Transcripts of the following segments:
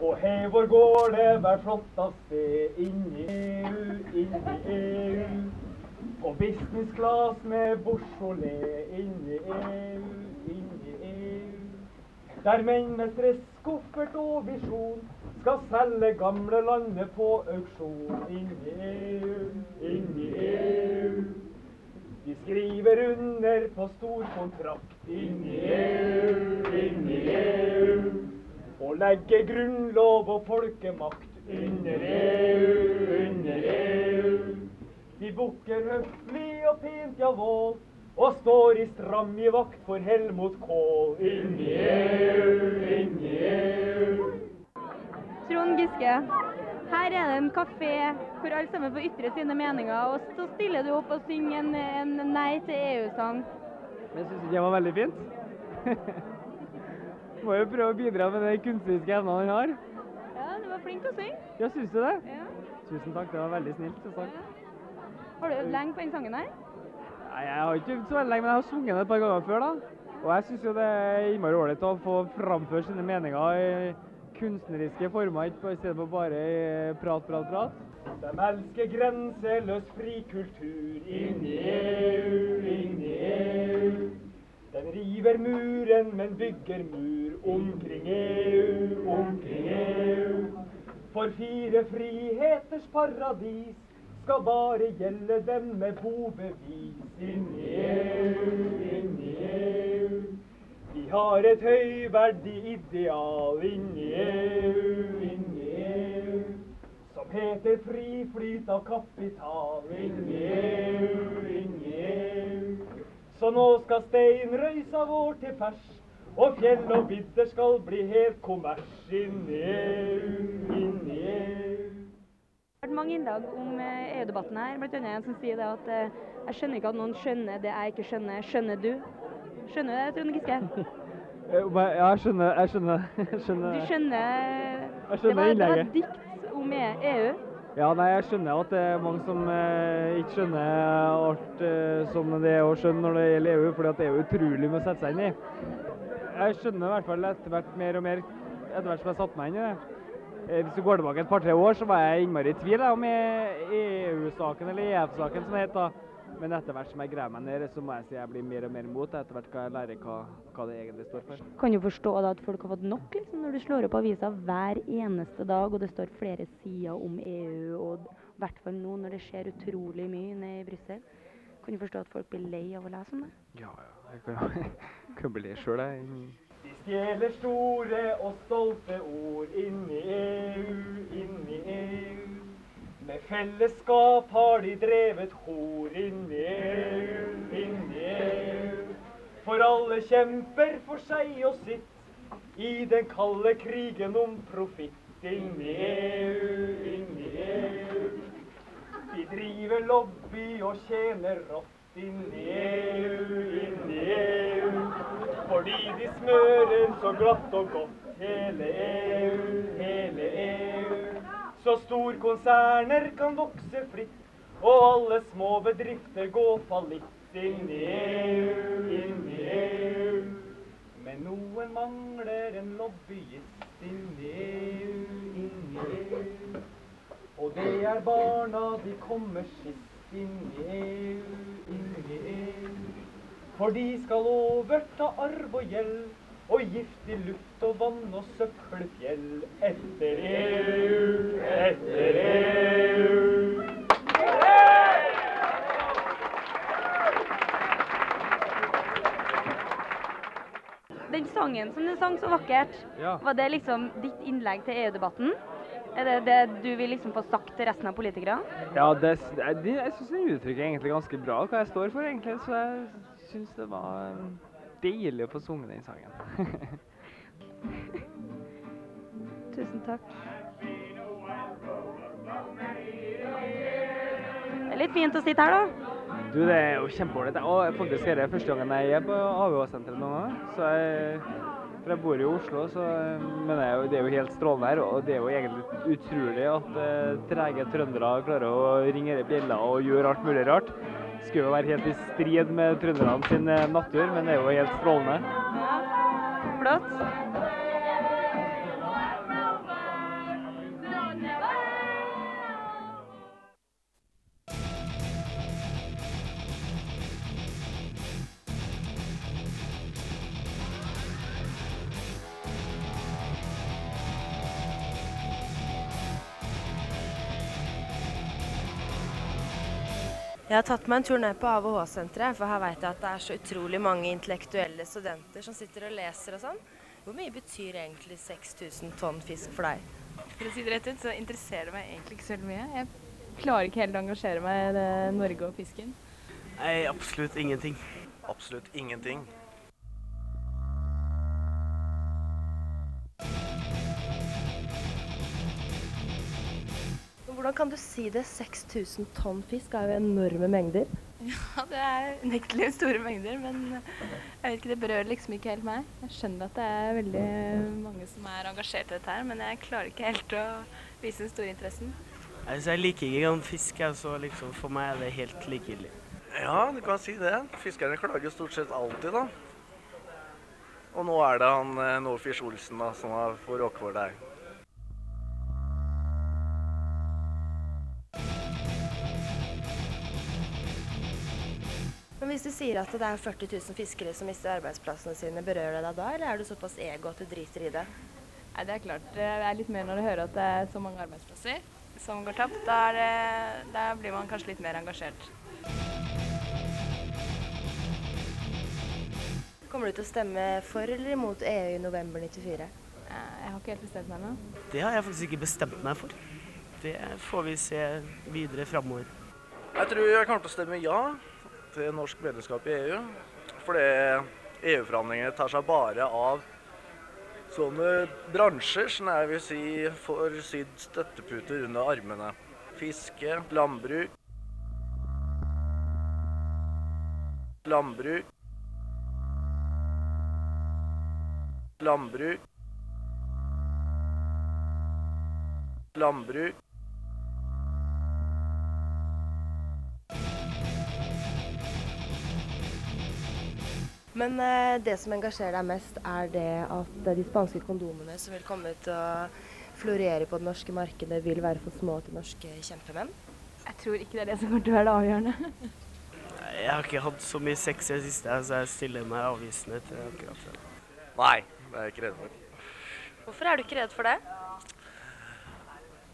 Og hevor går det hver Inn inni EU, inni EU. På business class med Beaujolais inni EU, inni EU. Der menn med stress, koffert og visjon skal selge gamle landet på auksjon inni EU, inni EU. De skriver under på stor kontrakt inni EU, inni EU. Og legger grunnlov og folkemakt under EU, under EU. Vi bukker høflig og pent, ja vål, og står i stram i vakt for Helmut Kohl. Inni EU, inni EU. Trond Giske, her er det en kafé hvor alle sammen får ytre sine meninger, og så stiller du opp og synger en, en Nei til EU-sang. Jeg syns ikke det var veldig fint. Må jo prøve å bidra med de kunstneriske evnene han har. Ja, du var flink til å synge. Ja, syns du det? Ja. Tusen takk, det var veldig snilt. takk. Har du øvd lenge på den sangen her? Nei, Jeg har ikke øvd så veldig lenge, men jeg har sunget den et par ganger før. da. Og jeg syns jo det er innmari ålreit å få framføre sine meninger i kunstneriske former, ikke i stedet for bare prat, prat, prat. De elsker grenseløs fri kultur inni EU, inni EU. Den river muren, men bygger mur omkring EU, omkring EU. For fire friheters paradis skal bare gjelde dem med bobevis inni EU, inni EU. Vi har et høyverdig ideal inni EU, inni EU. Som heter fri flyt av kapital inni EU, inni EU. Så nå skal steinrøysa vår til pers, og fjell og vidder skal bli helt kommers inni EU, i EU. Det har vært mange innlag om eh, EU-debatten her, blant annet en som sier det at eh, jeg skjønner ikke at noen skjønner det jeg ikke skjønner. Skjønner du? Skjønner du det, Trond Giske? Eh, Ja, jeg skjønner. Jeg skjønner. Jeg skjønner. Du skjønner Jeg skjønner det, var, det var et dikt om E- EU. Ja, nei, jeg skjønner at det er mange som eh, ikke skjønner alt eh, som det er å skjønne når det gjelder EU, fordi at det er utrolig med å sette seg inn i. Jeg skjønner i hvert fall etter hvert mer og mer etter hvert som jeg satte meg inn i det. Eh, hvis du går tilbake et par-tre år, så var jeg innmari i tvil om EU-saken eller EF-saken som det het da. Men etter hvert som jeg graver meg ned, så må jeg si jeg blir mer og mer imot. Etter hvert skal jeg lære hva, hva det egentlig står for. Kan du forstå da at folk har fått nok liksom, når du slår opp avisa hver eneste dag, og det står flere sider om EU, og i hvert fall nå når det skjer utrolig mye nede i Brussel? Kan du forstå at folk blir lei av å lese om det? Ja, ja. Jeg kan, kan bli sjøl, jeg. De stjeler store og stolte ord inni EU, inni EU. Med fellesskap har de drevet hor inni EU, inni EU. For alle kjemper for seg og sitt i den kalde krigen om profitt inni EU, inni EU. De driver lobby og tjener rått i EU, inn i EU. Fordi de smører så glatt og godt hele EU, hele EU. Så storkonserner kan vokse fritt, og alle små bedrifter gå fallitt Inn i EU, inn i EU. Men noen mangler en lobbyist inn i EU, er barna, de kommer sist inn i EU, inn i EU. For de skal overta arv og gjeld, og giftig luft og vann og søppelfjell. Etter EU, etter EU. Den sangen som du sang så vakkert, Ja. var det liksom ditt innlegg til EU-debatten? Er det det du vil liksom få sagt til resten av politikerne? Ja, det, jeg, jeg syns den uttrykker egentlig ganske bra hva jeg står for, egentlig. Så jeg syns det var um, deilig å få sunget den sangen. Tusen takk. Det er litt fint å sitte her, da. Du, det er jo kjempeålreit. Og faktisk er det første gangen jeg er på AVH-senteret noen gang. Så jeg, for jeg bor jo i Oslo, så, men jeg, det er jo helt strålende her. Og det er jo egentlig utrolig at eh, trege trøndere klarer å ringe bjeller og gjøre alt mulig rart. Skulle jo være helt i strid med trønderne sin eh, natur, men det er jo helt strålende. Ja, Flott. Jeg har tatt meg en tur ned på AVH-senteret, for her vet jeg at det er så utrolig mange intellektuelle studenter som sitter og leser og sånn. Hvor mye betyr egentlig 6000 tonn fisk for deg? For å si det rett ut, så interesserer det meg egentlig ikke så veldig mye. Jeg klarer ikke helt å engasjere meg i Norge og fisken. Nei, absolutt ingenting. Absolutt ingenting. Kan du si det? 6000 tonn fisk er jo enorme mengder. Ja, det er unektelig store mengder, men jeg vet ikke, det berører liksom ikke helt meg. Jeg skjønner at det er veldig mange som er engasjert i dette her, men jeg klarer ikke helt å vise den store interessen. Altså, jeg liker ikke engang fisk, så liksom for meg er det helt likegyldig. Ja, du kan si det. Fiskerne klager stort sett alltid, da. Og nå er det han eh, Olsen da, som har får råke for Men hvis du sier at det er 40 000 fiskere som mister arbeidsplassene sine, berører det deg da, eller er du såpass ego at du driter i det? Nei, det er klart. Det er litt mer når du hører at det er så mange arbeidsplasser som går tapt. Da, er det, da blir man kanskje litt mer engasjert. Kommer du til å stemme for eller imot EU i november 94? Eh, Jeg har ikke helt bestemt meg ennå. Det har jeg faktisk ikke bestemt meg for. Det får vi se videre framover. Jeg tror jeg kommer til å stemme ja til norsk medlemskap i EU. Fordi EU-forhandlingene tar seg bare av sånne bransjer som jeg vil si får sydd støtteputer under armene. Fiske, landbruk. Landbruk. Landbruk. Landbruk. Men eh, det som engasjerer deg mest, er det at de spanske kondomene som vil komme til å florere på det norske markedet, vil være for små til norske kjempemenn? Jeg tror ikke det er det som kommer til å være det avgjørende. Jeg har ikke hatt så mye sex i det siste, så jeg stiller meg avvisende til akkurat det. Nei, det er jeg ikke redd for. Hvorfor er du ikke redd for det?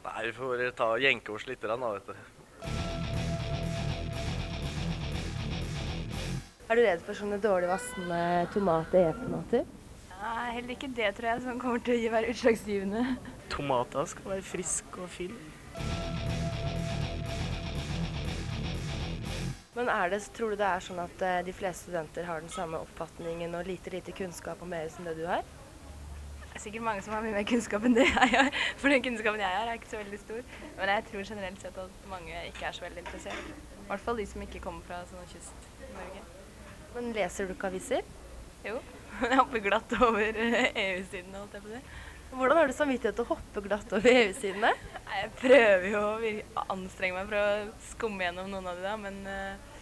Nei, vi får ta og jenke oss litt, da, vet du. Er du redd for sånne dårlig vassende tomater, E-tomater? Nei, heller ikke det tror jeg som kommer til å være utslagsgivende. Tomater skal være friske og fine. Men er det, tror du det er sånn at eh, de fleste studenter har den samme oppfatningen og lite lite kunnskap om EU som det du har? Det er sikkert mange som har mye mer kunnskap enn det jeg har. For den kunnskapen jeg har, er ikke så veldig stor. Men jeg tror generelt sett at mange ikke er så veldig interessert. I hvert fall de som ikke kommer fra sånn kyst-Norge. Men leser du ikke aviser? Jo. Jeg hopper glatt over eh, EU-sidene, holdt jeg på å si. Hvordan har du samvittighet til å hoppe glatt over EU-sidene? Jeg prøver jo å anstrenge meg for å skumme gjennom noen av de da, men eh,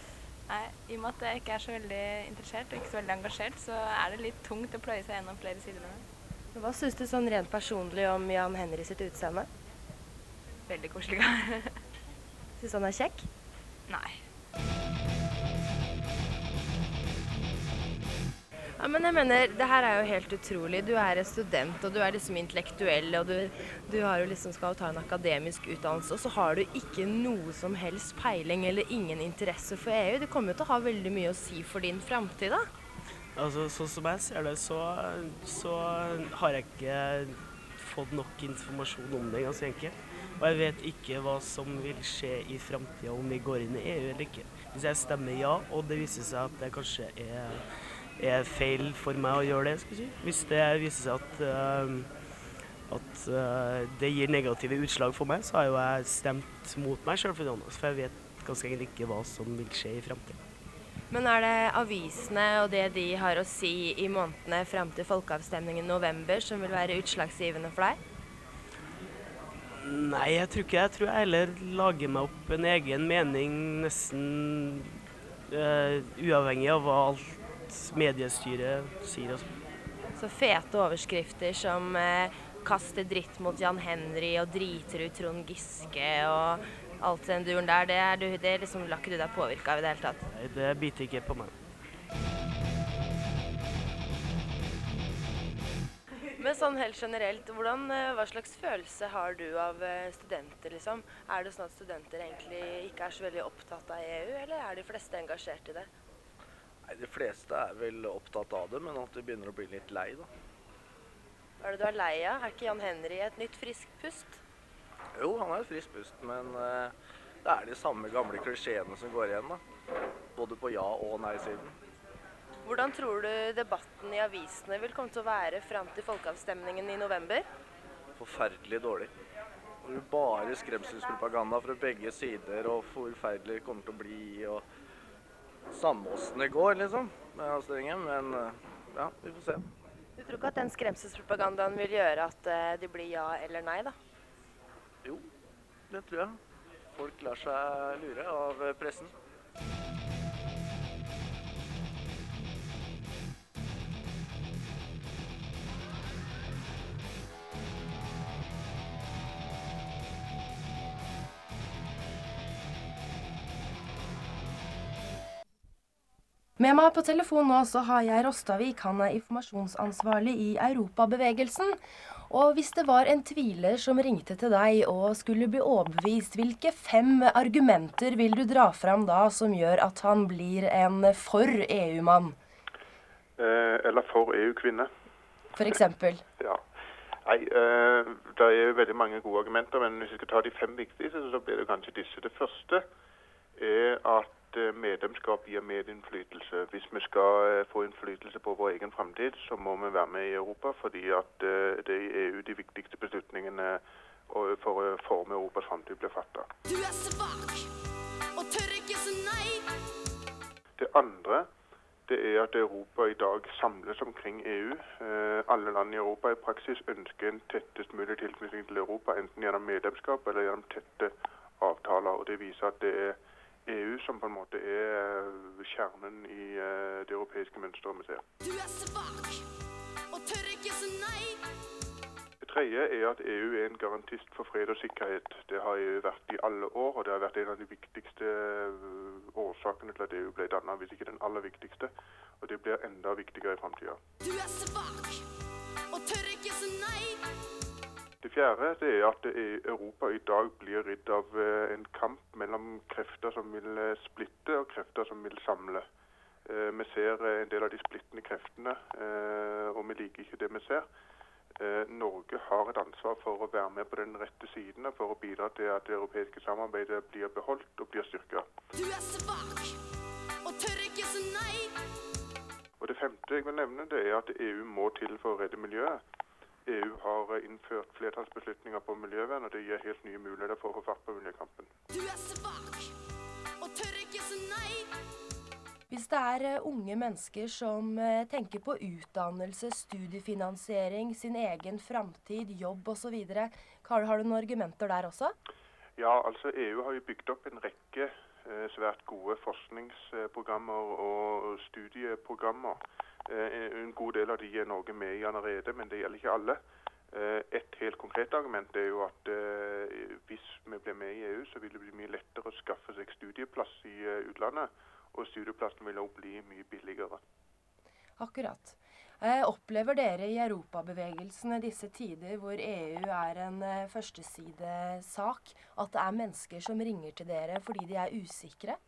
nei, i og med at jeg ikke er så veldig interessert og ikke så veldig engasjert, så er det litt tungt å pløye seg gjennom flere sider med det. Hva syns du sånn rent personlig om Jan Henry sitt utseende? Veldig koselig kar. Syns han er kjekk? Nei. Ja, men jeg mener, det her er jo helt utrolig. Du er en student, og du er liksom intellektuell, og du, du har jo liksom skal ta en akademisk utdannelse, og så har du ikke noe som helst peiling eller ingen interesse for EU. Det kommer jo til å ha veldig mye å si for din framtid, da. Altså, sånn som jeg ser det, så, så har jeg ikke fått nok informasjon om det, ganske enkelt. Og jeg vet ikke hva som vil skje i framtida, om vi går inn i EU eller ikke. Hvis jeg stemmer ja, og det viser seg at det kanskje er, er feil for meg å gjøre det, skal jeg si. Hvis det viser seg at, uh, at uh, det gir negative utslag for meg, så har jo jeg stemt mot meg sjøl, for jeg vet ganske egentlig ikke hva som vil skje i framtida. Men er det avisene og det de har å si i månedene fram til folkeavstemningen i november som vil være utslagsgivende for deg? Nei, jeg tror ikke. Jeg tror jeg heller lager meg opp en egen mening nesten uh, uavhengig av hva alt mediestyret sier. og sånn. Så fete overskrifter som eh, 'kaster dritt mot Jan Henry' og 'driter ut Trond Giske' og alt den duren der, det, er du, det liksom lar ikke du deg påvirke av i det hele tatt. Nei, det biter ikke på meg. Men sånn helt generelt, hvordan, eh, hva slags følelse har du av eh, studenter, liksom? Er det sånn at studenter egentlig ikke er så veldig opptatt av EU, eller er de fleste engasjert i det? Nei, De fleste er vel opptatt av det, men at de begynner å bli litt lei, da. Hva er det du er lei av? Er ikke Jan Henry et nytt friskt pust? Jo, han er et friskt pust, men uh, det er de samme gamle klisjeene som går igjen, da. Både på ja- og nei-siden. Hvordan tror du debatten i avisene vil komme til å være fram til folkeavstemningen i november? Forferdelig dårlig. Det blir bare skremselspropaganda fra begge sider, og forferdelig det kommer til å bli. og Samme åssen det går, liksom, med avstemningen. Men eh, ja, vi får se. Du tror ikke at den skremselspropagandaen vil gjøre at eh, det blir ja eller nei, da? Jo, det tror jeg. Folk lar seg lure av pressen. Med meg på telefon nå så har jeg Rostavik. Han er informasjonsansvarlig i Europabevegelsen. Og hvis det var en tviler som ringte til deg og skulle bli overbevist, hvilke fem argumenter vil du dra fram da som gjør at han blir en for EU-mann, Eh, eller for EU-kvinne. f.eks.? Ja. Nei, eh, det er jo veldig mange gode argumenter, men hvis vi skal ta de fem viktigste, så blir det kanskje disse. Det første er at eh, medlemskap gir medinnflytelse. Hvis vi skal eh, få innflytelse på vår egen fremtid, så må vi være med i Europa, fordi at eh, det er i EU de viktigste beslutningene for å forme Europas fremtid blir fatta. Du er svak og tør ikke si nei. Det andre det er at Europa i dag samles omkring EU. Alle land i Europa i praksis ønsker en tettest mulig tilknytning til Europa, enten gjennom medlemskap eller gjennom tette avtaler. og Det viser at det er EU som på en måte er eh, kjernen i eh, det europeiske mønsteret vi ser. Du er svak og tør ikke si nei. Det tredje er at EU er en garantist for fred og sikkerhet. Det har EU vært i alle år, og det har vært en av de viktigste øh, årsakene til at EU ble dannet, hvis ikke den aller viktigste. Og det blir enda viktigere i framtida. Du er svak fjerde det er at det- Europa i dag blir ridd av eh, en kamp mellom krefter som vil eh, splitte og krefter som vil samle. Eh, Vi ser en del av de splittende kreftene, og vi liker ikke det vi ser. Norge har et ansvar for å være med på den rette siden og for å bidra til at det europeiske samarbeidet blir beholdt og blir styrka. Du er svak og tør ikke si nei. Og Det femte jeg vil nevne, det er at EU må til for å redde miljøet. EU har eh, innført flertallsbeslutninger på miljøvern, og det gir helt nye muligheter for å få fart på miljøkampen. Du er svak og tør ikke si nei. Hvis det er eh, unge mennesker som eh, tenker på utdannelse, studiefinansiering, sin egen framtid, jobb osv., har, har du noen argumenter der også? Ja, altså EU har jo bygd opp en rekke svært gode forskningsprogrammer og studieprogrammer. Eh, en god del av de er Norge med i allerede, men det gjelder ikke alle. Eh, et helt konkret argument er jo at eh, hvis vi blir med i EU, så vil det bli mye lettere å skaffe seg studieplass i eh, utlandet. Og studieplassen vil også bli mye billigere. Akkurat. Eh, opplever dere i europabevegelsen i disse tider hvor EU er en eh, førstesidesak, at det er mennesker som ringer til dere fordi de er usikre?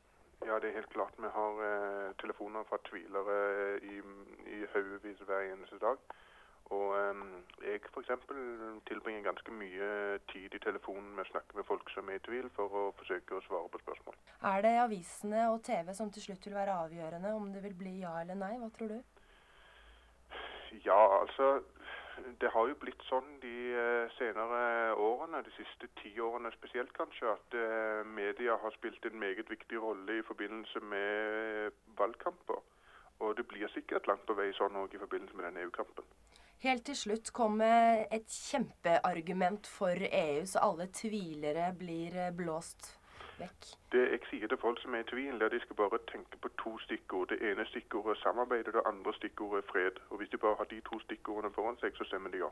Ja, det er helt klart. Vi har eh, telefoner fra tvilere i, i haugevis hver eneste dag. Og eh, jeg f.eks. tilbringer ganske mye tid i telefonen med å snakke med folk som er i tvil, for å forsøke å svare på spørsmål. Er det avisene og TV som til slutt vil være avgjørende om det vil bli ja eller nei? Hva tror du? Ja, altså Det har jo blitt sånn de eh, senere årene, de siste ti årene spesielt kanskje, at eh, media har spilt en meget viktig rolle i forbindelse med valgkamper. Og det blir sikkert langt på vei sånn òg i forbindelse med den EU-kampen. Helt til slutt kommer et kjempeargument for EU, så alle tvilere blir eh, blåst vekk. Det jeg sier til folk som er i tvil, at de skal bare tenke på to stikkord. Det ene stikkordet er samarbeid, og det andre stikkordet er fred. Og hvis de bare har de to stikkordene foran seg, så stemmer de ja.